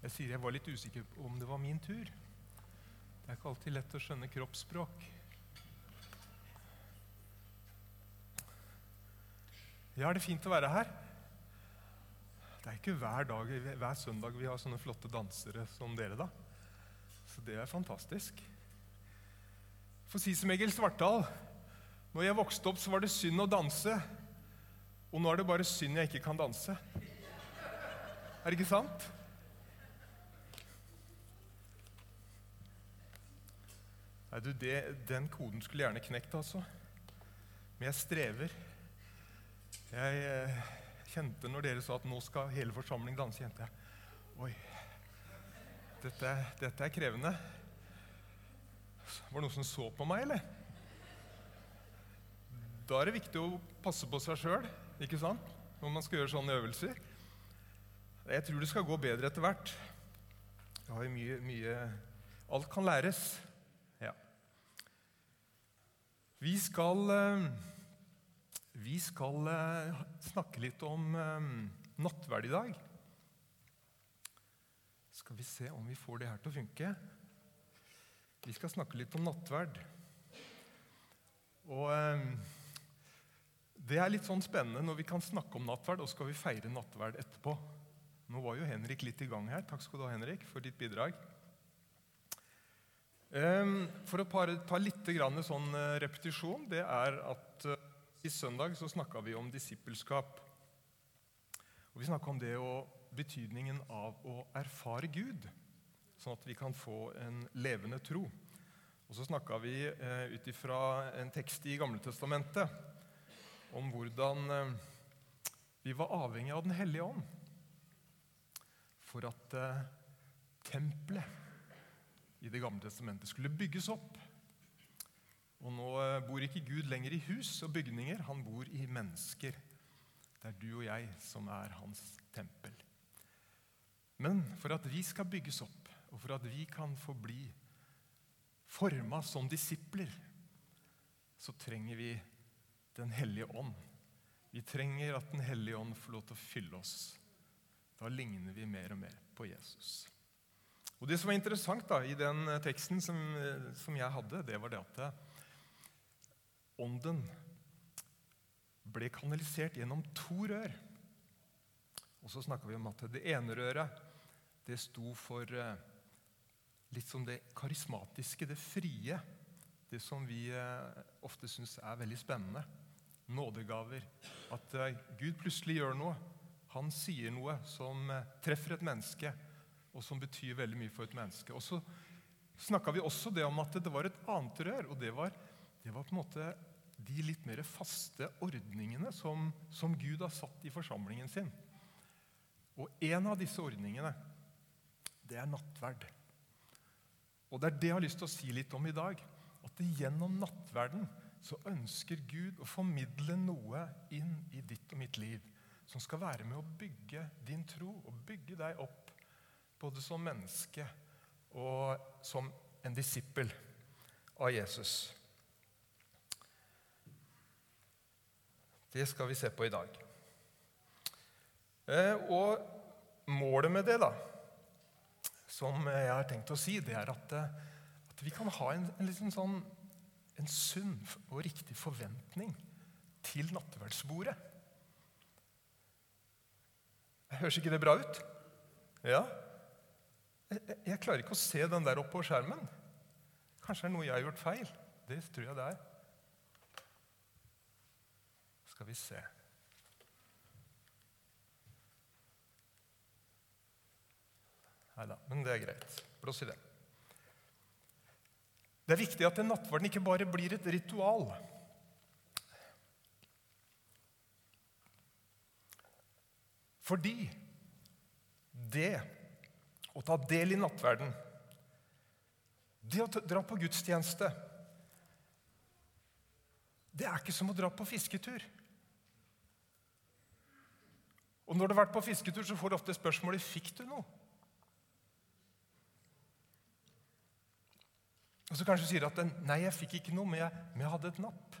Jeg sier jeg var litt usikker på om det var min tur. Det er ikke alltid lett å skjønne kroppsspråk. Ja, er det fint å være her? Det er ikke hver, dag, hver søndag vi har sånne flotte dansere som dere, da. Så det er fantastisk. For å si som Egil Svartdal Når jeg vokste opp, så var det synd å danse. Og nå er det bare synd jeg ikke kan danse. Er det ikke sant? Nei, du, det, Den koden skulle gjerne knekt, altså. Men jeg strever. Jeg eh, kjente når dere sa at nå skal hele forsamlingen danse, kjente jeg Oi, dette, dette er krevende. Var det noen som så på meg, eller? Da er det viktig å passe på seg sjøl når man skal gjøre sånne øvelser. Jeg tror det skal gå bedre etter hvert. Jeg har jo mye, mye Alt kan læres. Vi skal, eh, vi skal eh, snakke litt om eh, nattverd i dag. Skal vi se om vi får det her til å funke. Vi skal snakke litt om nattverd. Og Det er litt sånn spennende når vi kan snakke om nattverd, og skal vi feire nattverd etterpå. Nå var jo Henrik litt i gang her. Takk skal du ha, Henrik, for ditt bidrag. For å ta litt sånn eh, repetisjon det er at eh, I søndag så snakka vi om disippelskap. Og Vi snakka om det og betydningen av å erfare Gud, sånn at vi kan få en levende tro. Og så snakka vi eh, ut ifra en tekst i Gamletestamentet om hvordan vi var avhengig av Den hellige ånd for at tempelet Det gamle testamentet skulle bygges opp. Og nå eh, bor ikke Gud lenger i hus og bygninger, han bor i mennesker. Det er du og jeg som er hans tempel. Men for at vi skal bygges opp, og for at vi kan få bli forma som disipler, så trenger vi Den hellige ånd. Vi trenger at Den hellige ånd får lov til å fylle oss da ligner vi mer og mer på Jesus. Og Det som var interessant da, i den eh, teksten som, eh, som jeg hadde, det var det at eh, ånden ble kanalisert gjennom to rør. Og så snakka vi om at det ene røret det sto for litt som det karismatiske, det frie. Det som vi ofte syns er veldig spennende. Nådegaver. At Gud plutselig gjør noe han sier noe som treffer et menneske, og som betyr veldig mye for et menneske. Og Så snakka vi også det om at det var et annet rør, og det var, det var på en måte de litt mer faste ordningene som, som Gud har satt i forsamlingen sin. Og en av disse ordningene, det er nattverd. Og det er det jeg har lyst til å si litt om i dag. At gjennom nattverden så ønsker Gud å formidle noe inn i ditt og mitt liv som skal være med å bygge din tro og bygge deg opp, både som menneske og som en disippel av Jesus. Det skal vi se på i dag. Eh, og målet med det, da, som jeg har tenkt å si, det er at, eh, at vi kan ha en, en, sånn, en sunn og riktig forventning til nattverdsbordet. Høres ikke det bra ut? Ja. Jeg, jeg, klarer ikke å se den der oppe på skjermen. Kanskje det er noe jeg har gjort feil. Det tror jeg det er. Skal vi se Nei da, men det er greit. Blås i det. Det er viktig at nattverden ikke bare blir et ritual. Fordi det å ta del i nattverden, det å dra på gudstjeneste Det er ikke som å dra på fisketur. Og Når du har vært på fisketur, så får du ofte spørsmålet fikk du noe. Og så kanskje sier du at nei, jeg fikk ikke noe, men jeg, men jeg hadde et napp.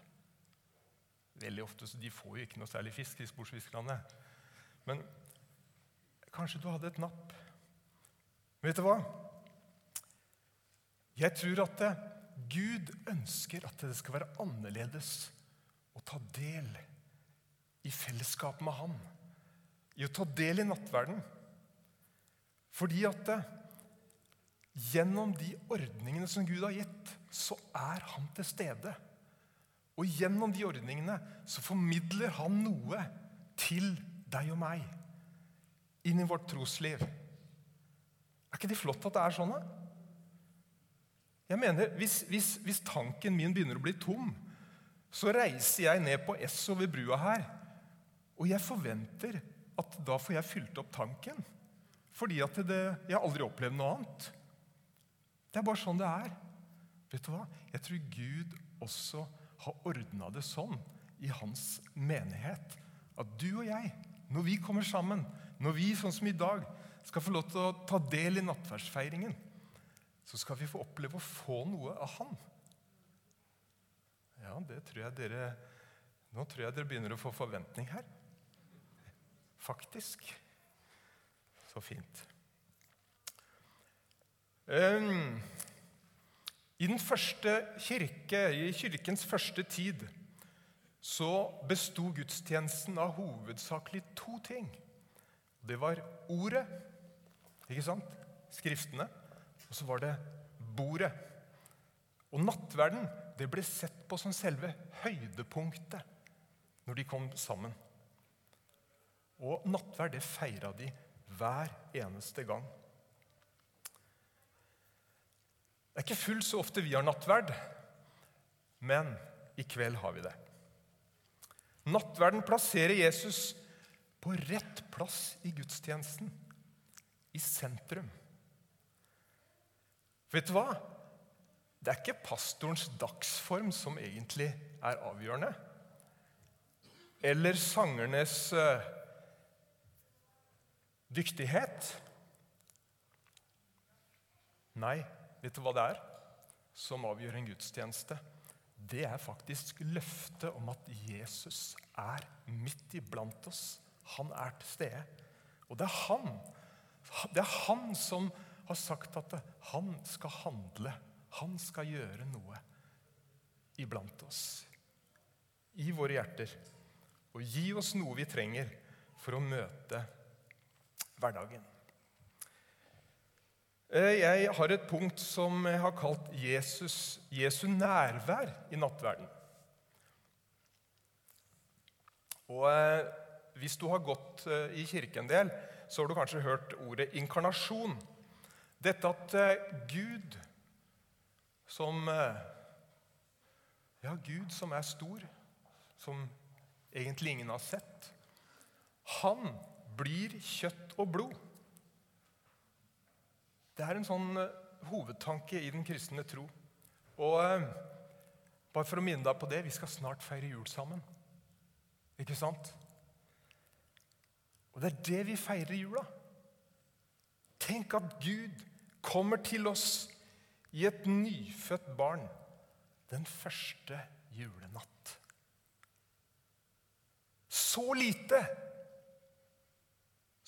Veldig ofte så De får jo ikke noe særlig fisk, i sportsfiskerne. Men kanskje du hadde et napp. Vet du hva? Jeg tror at Gud ønsker at det skal være annerledes å ta del i fellesskap med Han. I å ta del i nattverden. Fordi at det, gjennom de ordningene som Gud har gitt, så er Han til stede. Og gjennom de ordningene så formidler Han noe til deg og meg inn i vårt trosliv. Er ikke det flott at det er sånn? Jeg mener, hvis, hvis, hvis tanken min begynner å bli tom, så reiser jeg ned på Esso ved brua her, og jeg forventer at da får jeg fylt opp tanken. Fordi at det, jeg har aldri opplevd noe annet. Det er bare sånn det er. Vet du hva? Jeg tror Gud også har ordna det sånn i hans menighet at du og jeg, når vi kommer sammen, når vi sånn som i dag skal få lov til å ta del i nattverdsfeiringen, så skal vi få oppleve å få noe av Han. Ja, det tror jeg dere Nå tror jeg dere begynner å få forventning her. Faktisk. Så fint. Um, I den første kirke, i kirkens første tid, så besto gudstjenesten av hovedsakelig to ting. Det var ordet, ikke sant? Skriftene. Og så var det bordet. Og nattverden det ble sett på som selve høydepunktet når de kom sammen. Og nattverd det feira de hver eneste gang. Det er ikke fullt så ofte vi har nattverd, men i kveld har vi det. Nattverden plasserer Jesus på rett plass i gudstjenesten, i sentrum. Vet du hva? Det er ikke pastorens dagsform som egentlig er avgjørende. Eller sangernes uh, dyktighet. Nei, vet du hva det er som avgjør en gudstjeneste? Det er faktisk løftet om at Jesus er midt iblant oss. Han er til stede. Og det er han, det er han som har sagt at han skal handle. Han skal gjøre noe iblant oss. I våre hjerter. Og gi oss noe vi trenger for å møte hverdagen. Eh, jeg har et punkt som jeg har kalt Jesus, Jesu nærvær i nattverden. Og eh, Hvis du har gått eh, i kirke en del, så har du kanskje hørt ordet inkarnasjon. Dette at Gud som Ja, Gud som er stor, som egentlig ingen har sett, han blir kjøtt og blod. Det er en sånn hovedtanke i den kristne tro. Og bare for å minne deg på det vi skal snart feire jul sammen. Ikke sant? Og det er det vi feirer i jula. Tenk at Gud kommer til oss i et nyfødt barn den første julenatt. Så lite!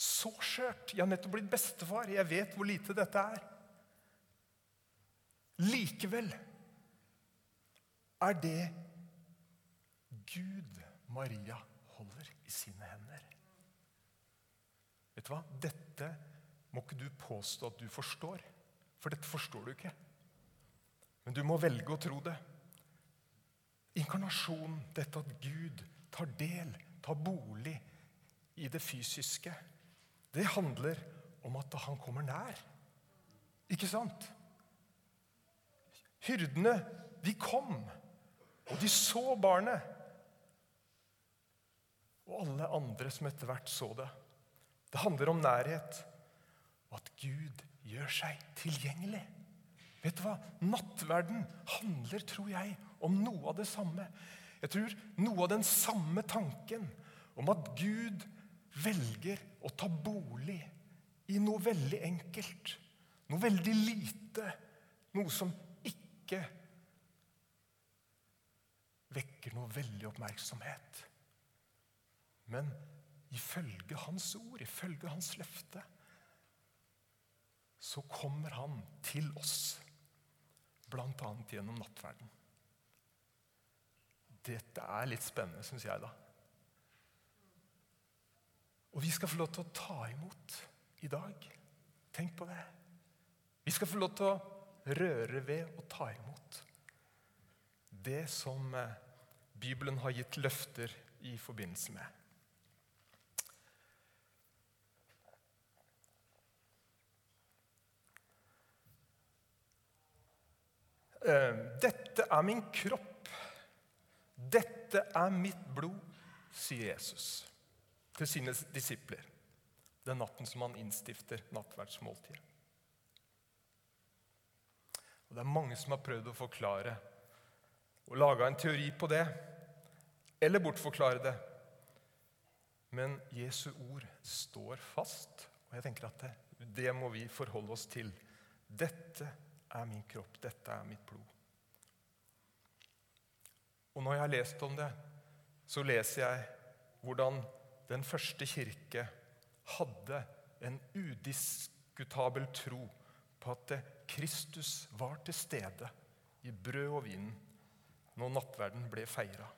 Så skjørt. Jeg har nettopp blitt bestefar. Jeg vet hvor lite dette er. Likevel er det Gud Maria holder i sine hender. Vet du hva? Dette må ikke du påstå at du forstår, for dette forstår du ikke. Men du må velge å tro det. Inkarnasjon, dette at Gud tar del, tar bolig i det fysiske det handler om at han kommer nær. Ikke sant? Hyrdene, de kom, og de så barnet. Og alle andre som etter hvert så det. Det handler om nærhet, og at Gud gjør seg tilgjengelig. Vet du hva? Nattverden handler, tror jeg, om noe av det samme. Jeg tror noe av den samme tanken om at Gud velger å ta bolig i noe veldig enkelt, noe veldig lite, noe som ikke vekker noe veldig oppmerksomhet. Men ifølge hans ord, ifølge hans løfte, så kommer han til oss, bl.a. gjennom nattverden. Dette er litt spennende, syns jeg, da. Og vi skal få lov til å ta imot i dag. Tenk på det. Vi skal få lov til å røre ved og ta imot det som eh, Bibelen har gitt løfter i forbindelse med. Dette er min kropp. Dette er mitt blod, sier Jesus til sine disipler den natten som han innstifter nattverdsmåltidet. Og Det er mange som har prøvd å forklare og laga en teori på det, eller bortforklare det. Men Jesu ord står fast, og jeg tenker at det, det må vi forholde oss til. Dette er min kropp, dette er mitt blod. Og når jeg har lest om det, så leser jeg hvordan den første kirke hadde en udiskutabel tro på at Kristus var til stede i brød og vin når nattverden ble feira.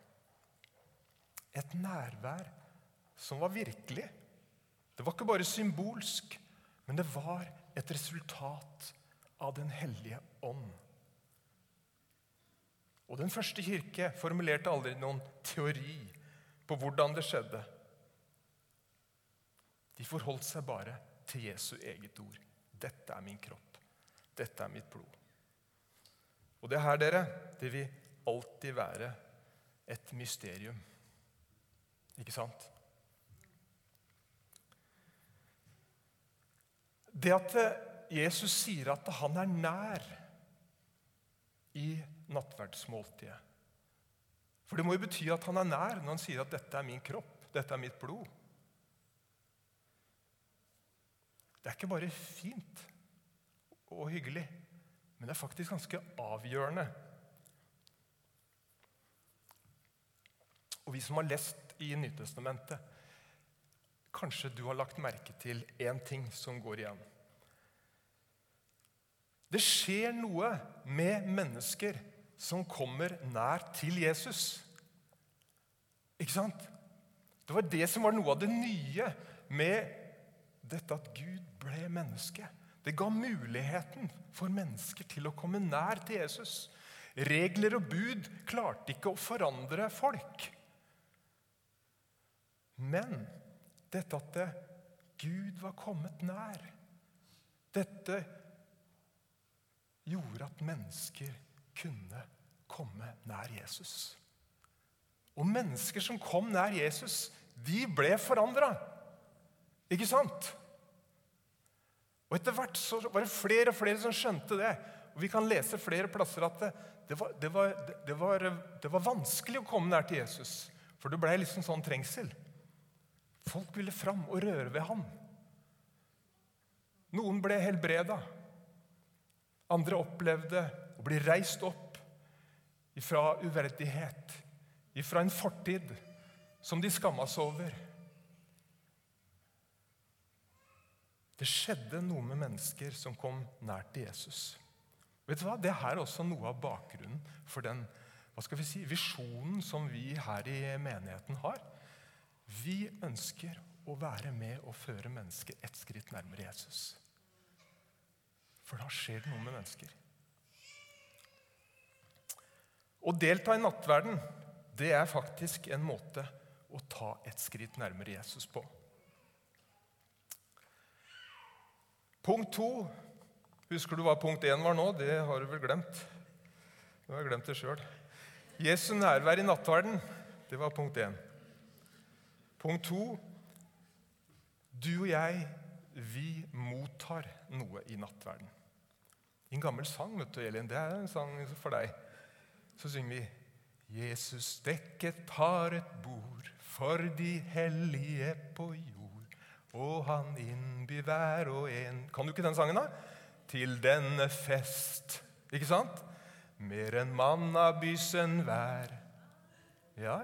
Et nærvær som var virkelig. Det var ikke bare symbolsk, men det var et resultat av Den hellige ånd. Og Den første kirke formulerte aldri noen teori på hvordan det skjedde. De forholdt seg bare til Jesu eget ord. Dette er min kropp. Dette er mitt blod. Og det her, dere, det vil alltid være et mysterium. Ikke sant? Det at Jesus sier at han er nær i nattverdsmåltidet For det må jo bety at han er nær når han sier at 'dette er min kropp, dette er mitt blod'. Det er ikke bare fint og hyggelig, men det er faktisk ganske avgjørende Og vi som har lest i Nytestamentet, kanskje du har lagt merke til én ting som går igjen. Det skjer noe med mennesker som kommer nær til Jesus. Ikke sant? Det var det som var noe av det nye med dette at Gud ble menneske. Det ga muligheten for mennesker til å komme nær til Jesus. Regler og bud klarte ikke å forandre folk. Men dette at Gud var kommet nær, dette gjorde at mennesker kunne komme nær Jesus. Og mennesker som kom nær Jesus, de ble forandra. Ikke sant? Og Etter hvert så var det flere og flere som skjønte det. Og Vi kan lese flere plasser at det, det, var, det, var, det var, var, vanskelig å komme nær til Jesus. For det ble liksom sånn trengsel. Folk ville fram og røre ved ham. Noen ble helbreda. Andre opplevde å bli reist opp ifra uverdighet, ifra en fortid som de skamma seg over. Det skjedde noe med mennesker som kom nært til Jesus. Vet du hva? Det er også noe av bakgrunnen for den hva skal vi si, visjonen som vi her i menigheten har. Vi ønsker å være med og føre mennesker ett skritt nærmere Jesus. For da skjer det noe med mennesker. Å delta i nattverden det er faktisk en måte å ta et skritt nærmere Jesus på. Punkt to Husker du hva punkt én var nå? Det har du vel glemt? Du har glemt det sjøl. Jesu nærvær i nattverden, det var punkt én. Punkt to du og jeg, vi mottar noe i nattverden. I en gammel sang, vet du, Elin, det er en sang for deg. Så synger vi Jesus dekket har et bord for de hellige på jord, og han innbyr hver og en Kan du ikke den sangen, da? Til denne fest. Ikke sant? Mer enn manna bys enhver. Ja,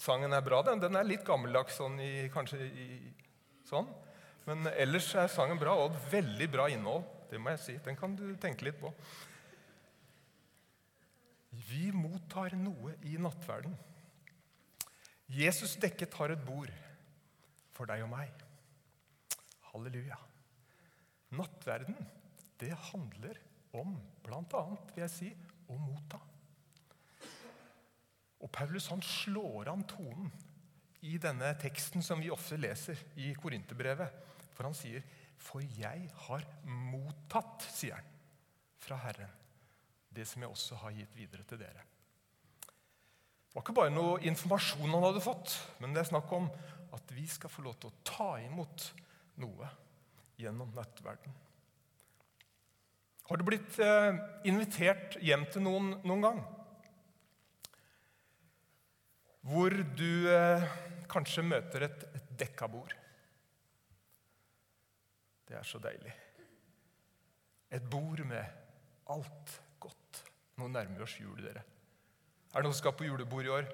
Sangen er bra, den. Den er litt gammeldags sånn i, kanskje i, sånn. Men ellers er sangen bra, og et veldig bra innhold. Det må jeg si. Den kan du tenke litt på. Vi mottar noe i nattverden. Jesus dekket har et bord for deg og meg. Halleluja. Nattverden, det handler om bl.a. vil jeg si, å motta. Og Paulus han slår an tonen i denne teksten som vi ofte leser i Korinterbrevet. For han sier, 'For jeg har mottatt', sier han, 'fra Herren, det som jeg også har gitt videre til dere'. Det var ikke bare noe informasjon han hadde fått, men det er snakk om at vi skal få lov til å ta imot noe gjennom nattverden. Har du blitt eh, invitert hjem til noen noen gang? Hvor du eh, kanskje møter et, et dekka bord. Det er så deilig. Et bord med alt godt. Nå nærmer vi oss jul, dere. Er det noen som skal på julebord i år?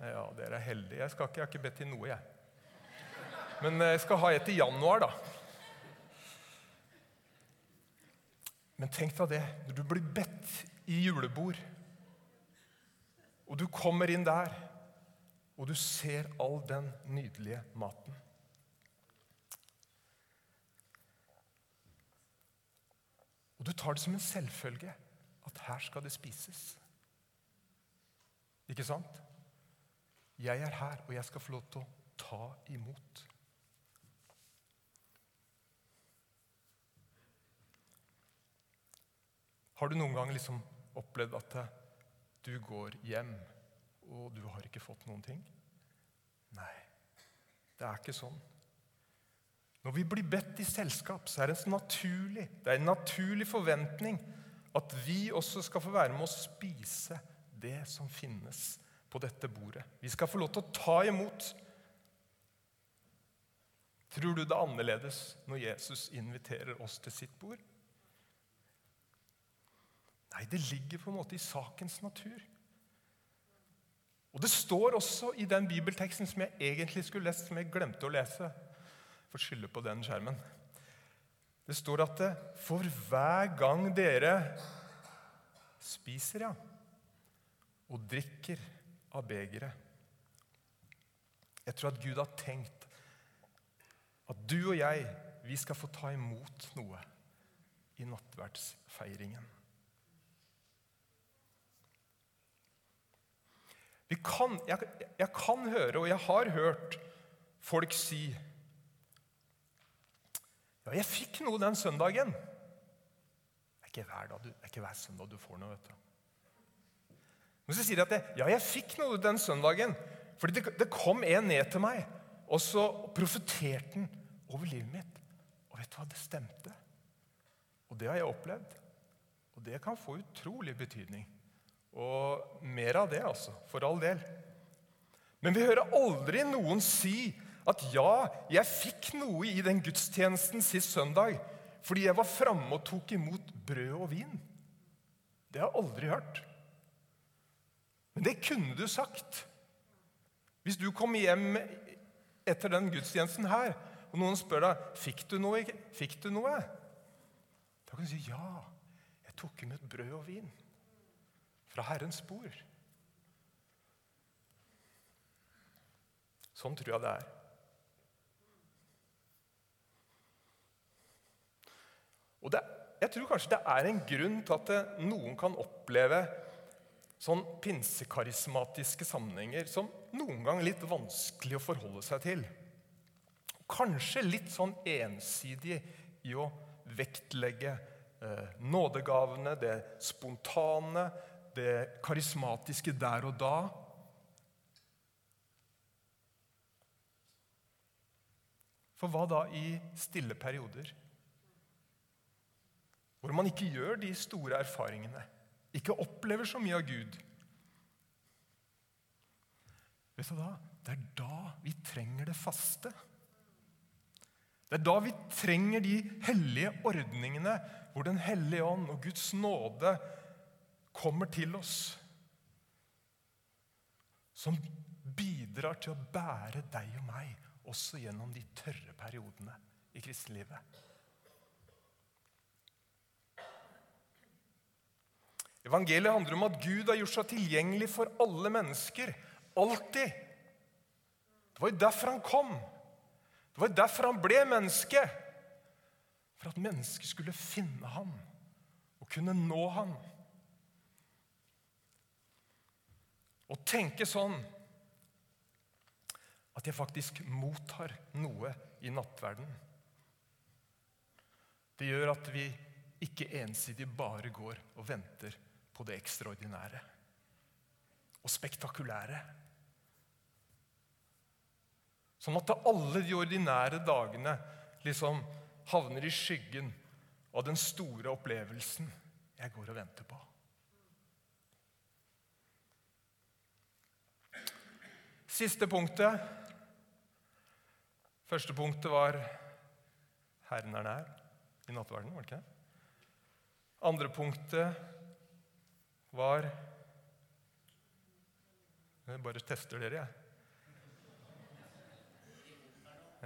Ja, dere er heldige. Jeg, ikke, jeg har ikke bedt til noe, jeg. Men jeg skal ha et i januar, da. Men tenk deg det, når du blir bedt i julebord, og du kommer inn der, og du ser all den nydelige maten. Og du tar det som en selvfølge at her skal det spises. Ikke sant? Jeg er her, og jeg skal få lov til å ta imot. Har du noen gang liksom opplevd at du går hjem, og du har ikke fått noen ting? Nei, det er ikke sånn. Når vi blir bedt i selskap, så er det naturlig, det er en naturlig forventning at vi også skal få være med å spise det som finnes på dette bordet. Vi skal få lov til å ta imot. Tror du det er annerledes når Jesus inviterer oss til sitt bord? Nei, det ligger på en måte i sakens natur. Og Det står også i den bibelteksten som jeg egentlig skulle lest, som jeg glemte å lese. Får skylde på den skjermen. Det står at for hver gang dere spiser, ja, og drikker av begeret Jeg tror at Gud har tenkt at du og jeg, vi skal få ta imot noe i nattverdsfeiringen. Kan, jeg, jeg, kan høre, og jeg har hørt, folk si Ja, jeg fikk noe den søndagen. Det er ikke hver, dag, er ikke hver søndag du får noe. vet du. Men så sier de at jeg, ja, jeg fikk noe den søndagen. Fordi det, det kom en ned til meg, og så profeterte han over livet mitt. Og vet du hva? Det stemte. Og det har jeg opplevd. Og det kan få utrolig betydning. Og mer av det, altså. For all del. Men vi hører aldri noen si at ja, jeg fikk noe i den gudstjenesten sist søndag fordi jeg var framme og tok imot brød og vin. Det har jeg aldri hørt. Men det kunne du sagt. Hvis du kom hjem etter den gudstjenesten her, og noen spør deg fikk du noe, fikk du noe? Da kan du si ja, jeg tok imot brød og vin fra Herrens spor. Sånn tror jeg det er. Og det, Jeg tror kanskje det er en grunn til at noen kan oppleve sånn pinsekarismatiske sammenhenger som noen gang litt vanskelig å forholde seg til. Kanskje litt sånn ensidig i å vektlegge eh, nådegavene, det spontane, det karismatiske der og da. For hva da i stille perioder? Hvor man ikke gjør de store erfaringene, ikke opplever så mye av Gud. Vet du hva? Det er da vi trenger det faste. Det er da vi trenger de hellige ordningene hvor Den hellige ånd og Guds nåde kommer til oss, som bidrar til å bære deg og meg også gjennom de tørre periodene i kristenlivet. Evangeliet handler om at Gud har gjort seg tilgjengelig for alle mennesker. Alltid. Det var jo derfor han kom. Det var jo derfor han ble menneske. For at mennesker skulle finne ham og kunne nå ham. Å tenke sånn at jeg faktisk mottar noe i nattverden. Det gjør at vi ikke ensidig bare går og venter på det ekstraordinære og spektakulære. Sånn at alle de ordinære dagene liksom havner i skyggen av den store opplevelsen jeg går og venter på. Siste punktet. Første punktet var 'Herren er nær' i nattverden. var det ikke? Andre punktet var Jeg bare tester dere, jeg.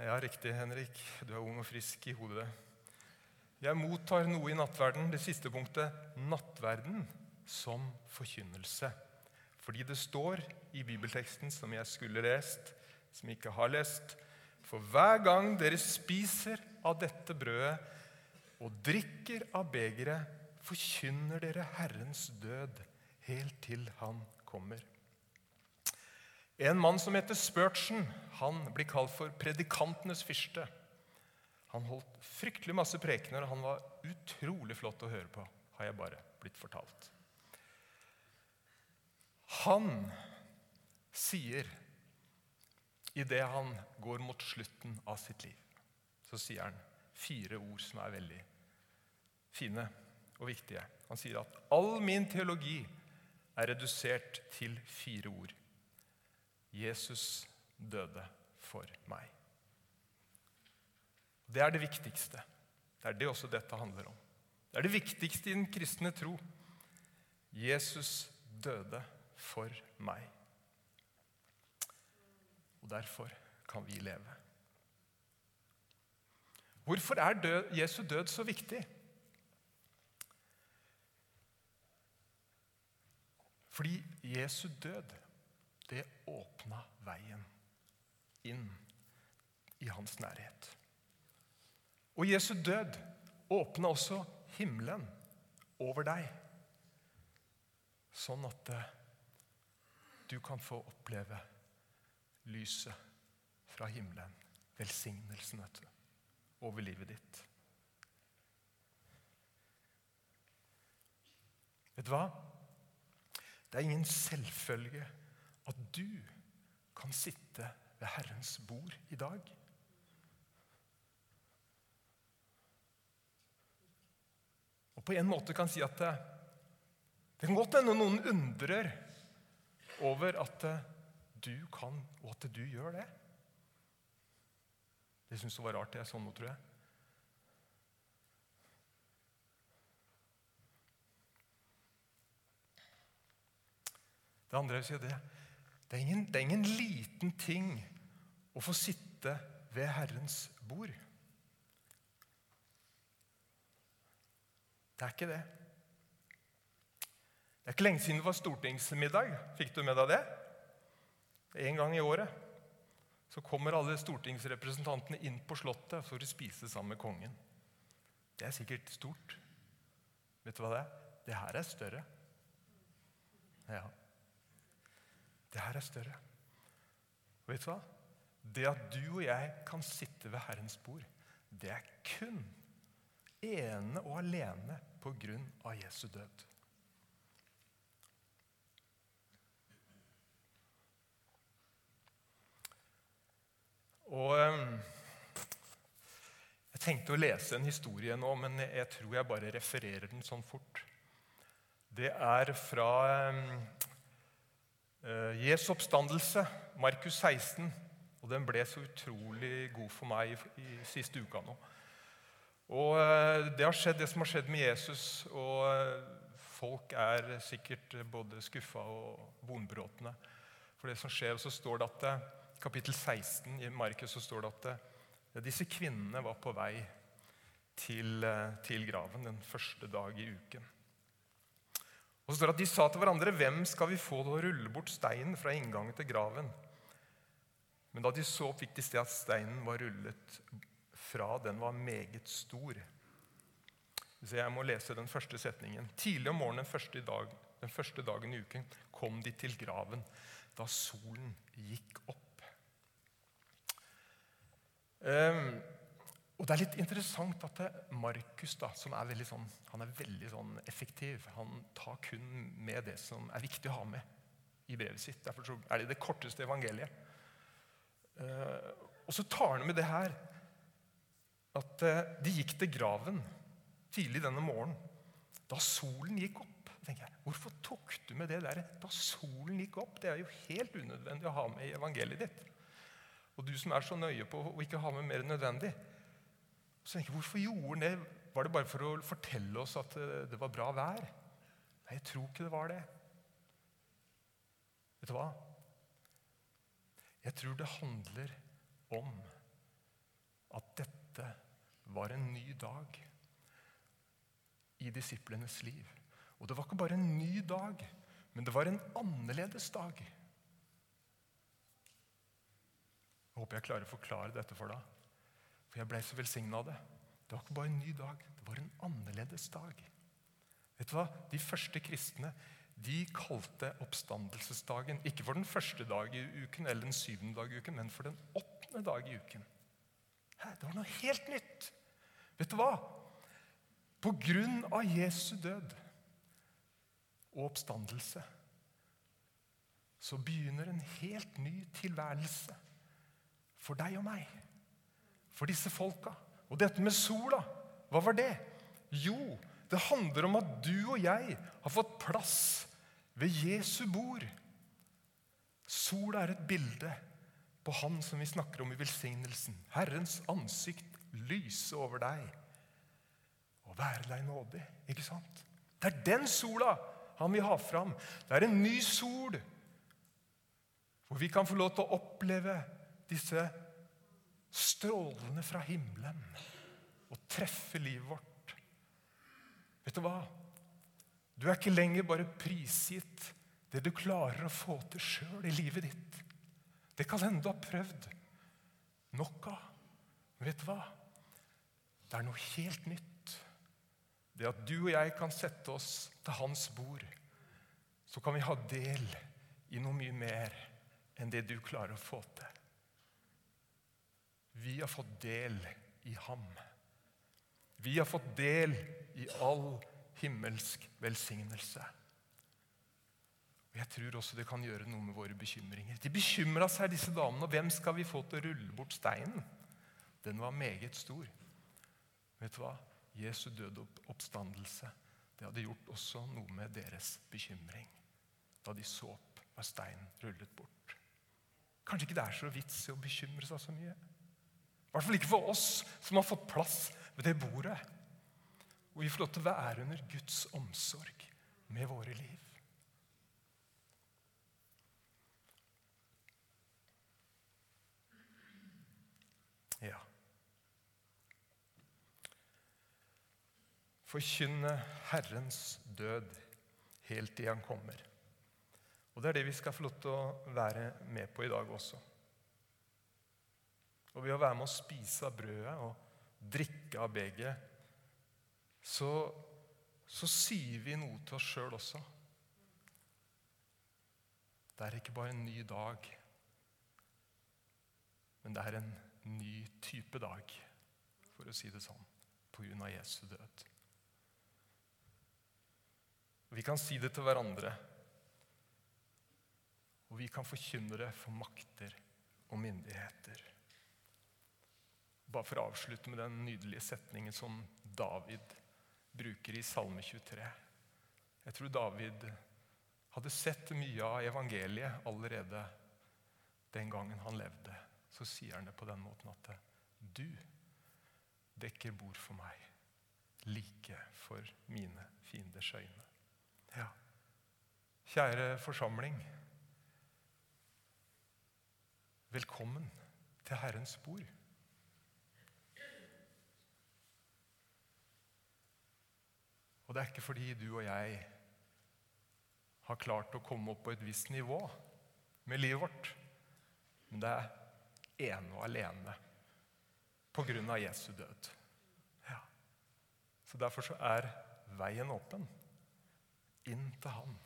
Ja, riktig, Henrik. Du er ung og frisk i hodet. Jeg mottar noe i nattverden. Det siste punktet nattverden som forkynnelse. Fordi det står i bibelteksten som jeg skulle lest, som jeg ikke har lest For hver gang dere spiser av dette brødet og drikker av begeret, forkynner dere Herrens død helt til Han kommer. En mann som heter Spurgeon, han blir kalt for predikantenes fyrste. Han holdt fryktelig masse prekener, og han var utrolig flott å høre på, har jeg bare blitt fortalt. Han sier idet han går mot slutten av sitt liv, så sier han fire ord som er veldig fine og viktige. Han sier at all min teologi er redusert til fire ord. Jesus døde for meg. Det er det viktigste. Det er det også dette handler om. Det er det viktigste i den kristne tro. Jesus døde for meg. Og derfor kan vi leve. Hvorfor er død, Jesu død så viktig? Fordi Jesu død, det åpna veien inn i hans nærhet. Og Jesu død åpna også himmelen over deg, sånn at eh, du kan få oppleve lyset fra himmelen, velsignelsen, vet du, over livet ditt. Vet du hva? Det er ingen selvfølge at du kan sitte ved Herrens bord i dag. Og på en måte kan si at det, det kan godt hende noen undrer over at du kan, og at du gjør det. Det syns det var rart det er sånn nå, tror jeg. Det andre jeg si det, det er, ingen, det er ingen liten ting å få sitte ved Herrens bord. Det er ikke det. Det er ikke lenge siden det var stortingsmiddag. Fikk du med deg det? En gang i året så kommer alle stortingsrepresentantene inn på Slottet for å spise sammen med kongen. Det er sikkert stort. Vet du hva det er? Det her er større. Ja. Det her er større. Og vet du hva? Det at du og jeg kan sitte ved Herrens bord, det er kun ene og alene på grunn av Jesu død. Og ehm, Jeg tenkte å lese en historie nå, men jeg tror jeg bare refererer den sånn fort. Det er fra ehm, Eh, Jesu oppstandelse, Markus 16, og den ble så utrolig god for meg i, siste uka nå. Og eh, Det har skjedd, det som har skjedd med Jesus, og eh, folk er sikkert både skuffa og vonbrotne for det som skjer. Og så står det at kapittel 16 i Markus så står det at eh, disse kvinnene var på vei til, eh, til graven den første dag i uken. Og så står det at De sa til hverandre, 'Hvem skal vi få til å rulle bort steinen fra inngangen til graven?' Men da de så opp, fikk de se at steinen var rullet fra. Den var meget stor. Så jeg må lese den første setningen. Tidlig om morgenen den første, dag, den første dagen i uken kom de til graven da solen gikk opp. Um, og Det er litt interessant at Markus, da, som er veldig, sånn, han er veldig sånn effektiv, han tar kun med det som er viktig å ha med i brevet sitt. Derfor er det det korteste evangeliet. Uh, og så tar han med det her at uh, de gikk til graven tidlig denne morgenen da solen gikk opp. tenker jeg, Hvorfor tok du med det der da solen gikk opp? Det er jo helt unødvendig å ha med i evangeliet ditt. Og du som er så nøye på å ikke ha med mer nødvendig. Så tenker jeg, Hvorfor gjorde han det? Var det bare for å fortelle oss at eh, det var bra vær? Nei, jeg tror ikke det var det. Vet du hva? Jeg tror det handler om at dette var en ny dag i disiplenes liv. Og det var ikke bare en ny dag, men det var en annerledes dag. Jeg håper jeg klarer å forklare dette for deg. For jeg ble så velsigna av det. Det var ikke bare en ny dag, det var en annerledes dag. Vet du hva? De første kristne de kalte oppstandelsesdagen ikke for den første dag i uken eller den syvende dag i uken, men for den åttende dag i uken. Det var noe helt nytt. Vet du hva? På grunn av Jesu død og oppstandelse så begynner en helt ny tilværelse for deg og meg for disse folka. Og dette med sola, hva var det? Jo, det handler om at du og jeg har fått plass ved Jesu bord. Sola er et bilde på Han som vi snakker om i velsignelsen. Herrens ansikt lyse over deg og være deg nådig. Ikke sant? Det er den sola han vil ha fram. Det er en ny sol hvor vi kan få lov til å oppleve disse strålende fra himmelen og treffe livet vårt. Vet du hva? Du er ikke lenger bare prisgitt det du klarer å få til sjøl i livet ditt. Det kan hende du har prøvd nok av. Men vet du hva? Det er noe helt nytt. Det at du og jeg kan sette oss til hans bord, så kan vi ha del i noe mye mer enn det du klarer å få til. Vi har fått del i ham. Vi har fått del i all himmelsk velsignelse. Og Jeg tror også det kan gjøre noe med våre bekymringer. De bekymra seg, disse damene. Og hvem skal vi få til å rulle bort steinen? Den var meget stor. Vet du hva? Jesu døde oppstandelse det hadde gjort også noe med deres bekymring. Da de så opp var steinen rullet bort. Kanskje ikke det er så vits i å bekymre seg så mye. I hvert fall ikke for oss som har fått plass ved det bordet. Og vi får lov til å være under Guds omsorg med våre liv. Ja. Forkynne Herrens død helt til Han kommer. Og Det er det vi skal få lov til å være med på i dag også. Og ved å være med å spise av brødet og drikke av begeret, så, så sier vi noe til oss sjøl også. Det er ikke bare en ny dag, men det er en ny type dag, for å si det sånn, på grunn av Jesu død. Vi kan si det til hverandre, og vi kan forkynne det for makter og myndigheter. Bare for å avslutte med den nydelige setningen som David bruker i Salme 23. Jeg tror David hadde sett mye av evangeliet allerede den gangen han levde. Så sier han det på den måten at du dekker bord for meg, like for mine fienders øyne. Ja. Kjære forsamling. velkommen til Herrens bord. Og det er ikke fordi du og jeg har klart å komme opp på et visst nivå med livet vårt, men det er ene og alene på grunn av Jesu død. Ja. Så Derfor så er veien åpen inn til Han,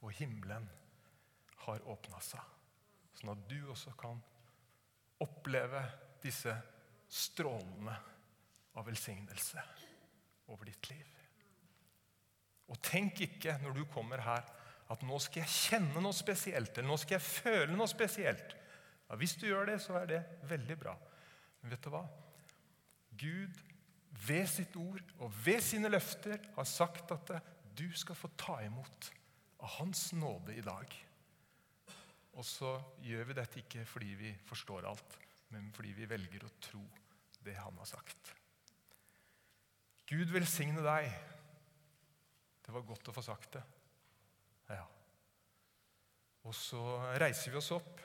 og himmelen har åpna seg. Sånn at du også kan oppleve disse strålene av velsignelse over ditt liv. Og tenk ikke når du kommer her, at nå skal jeg kjenne noe spesielt, eller nå skal jeg føle noe spesielt. Ja, hvis du gjør det, så er det veldig bra. Men vet du hva? Gud ved sitt ord og ved sine løfter har sagt at du skal få ta imot av Hans nåde i dag. Og så gjør vi dette ikke fordi vi forstår alt, men fordi vi velger å tro det han har sagt. Gud velsigne deg det var godt å få sagt det. Ja. Og så reiser vi oss opp.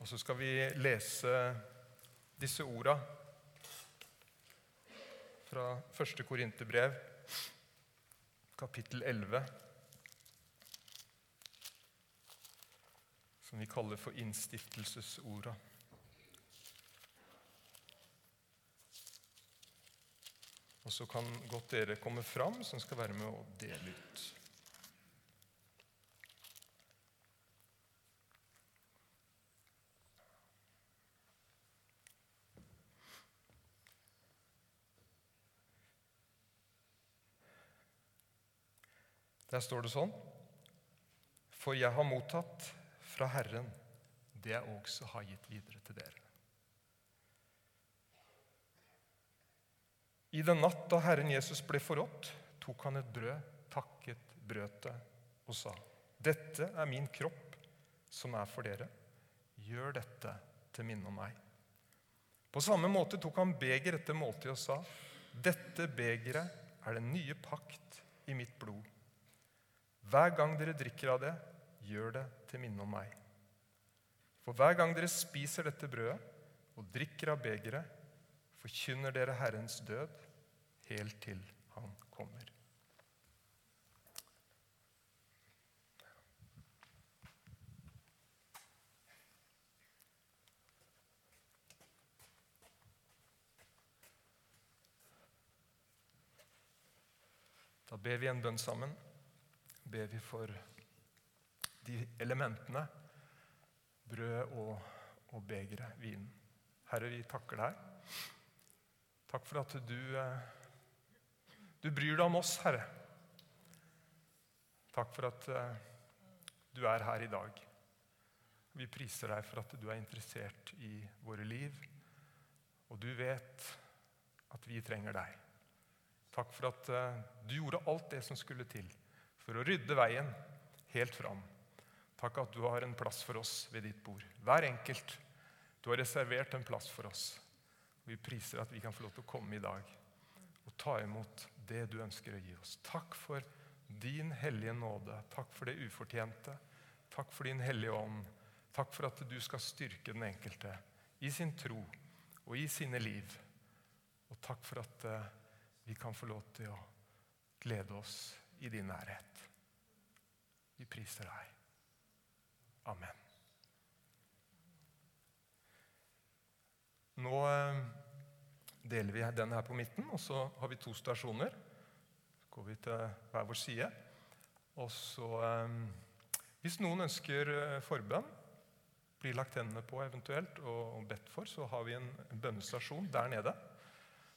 Og så skal vi lese disse orda fra 1. Korinterbrev, kapittel 11, som vi kaller for innstiftelsesorda. Og så kan godt dere komme fram, som skal være med å dele ut. Der står det sånn For jeg har mottatt fra Herren det jeg også har gitt videre til dere. I den natt da Herren Jesus ble forrådt, tok han et brød, takket, brødet og sa:" Dette er min kropp, som er for dere. Gjør dette til minne om meg. På samme måte tok han beger etter måltidet og sa:" Dette begeret er den nye pakt i mitt blod. Hver gang dere drikker av det, gjør det til minne om meg. For hver gang dere spiser dette brødet og drikker av begeret, forkynner dere Herrens død helt til Han kommer. Da ber vi en bønn sammen. Ber vi for de elementene brød og, og begeret, vinen. Herre, vi takker deg Takk for at du, eh, du bryr deg om oss, Herre. Takk for at eh, du er her i dag. Vi priser deg for at du er interessert i våre liv, og du vet at vi trenger deg. Takk for at eh, du gjorde alt det som skulle til for å rydde veien helt fram. Takk at du har en plass for oss ved ditt bord. Hver enkelt. Du har reservert en plass for oss. Vi priser at vi kan få lov til å komme i dag og ta imot det du ønsker å gi oss. Takk for din hellige nåde. Takk for det ufortjente. Takk for din hellige ånd. Takk for at du skal styrke den enkelte i sin tro og i sine liv. Og takk for at uh, vi kan få lov til å glede oss i din nærhet. Vi priser deg. Amen. Nå eh, deler vi den her på midten, og så har vi to stasjoner. Så går vi til hver vår side. Og så eh, Hvis noen ønsker eh, forbønn, blir lagt hendene på eventuelt og bedt for, så har vi en bønnestasjon der nede.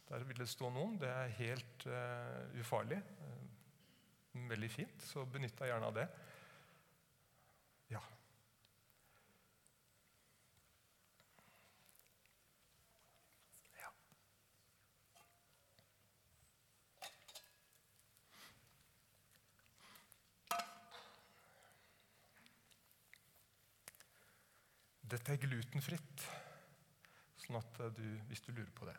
Der vil det stå noen. Det er helt uh, ufarlig. Uh, veldig fint, så benytt deg gjerne av det. Ja. Dette er glutenfritt, sånn at du, hvis du lurer på det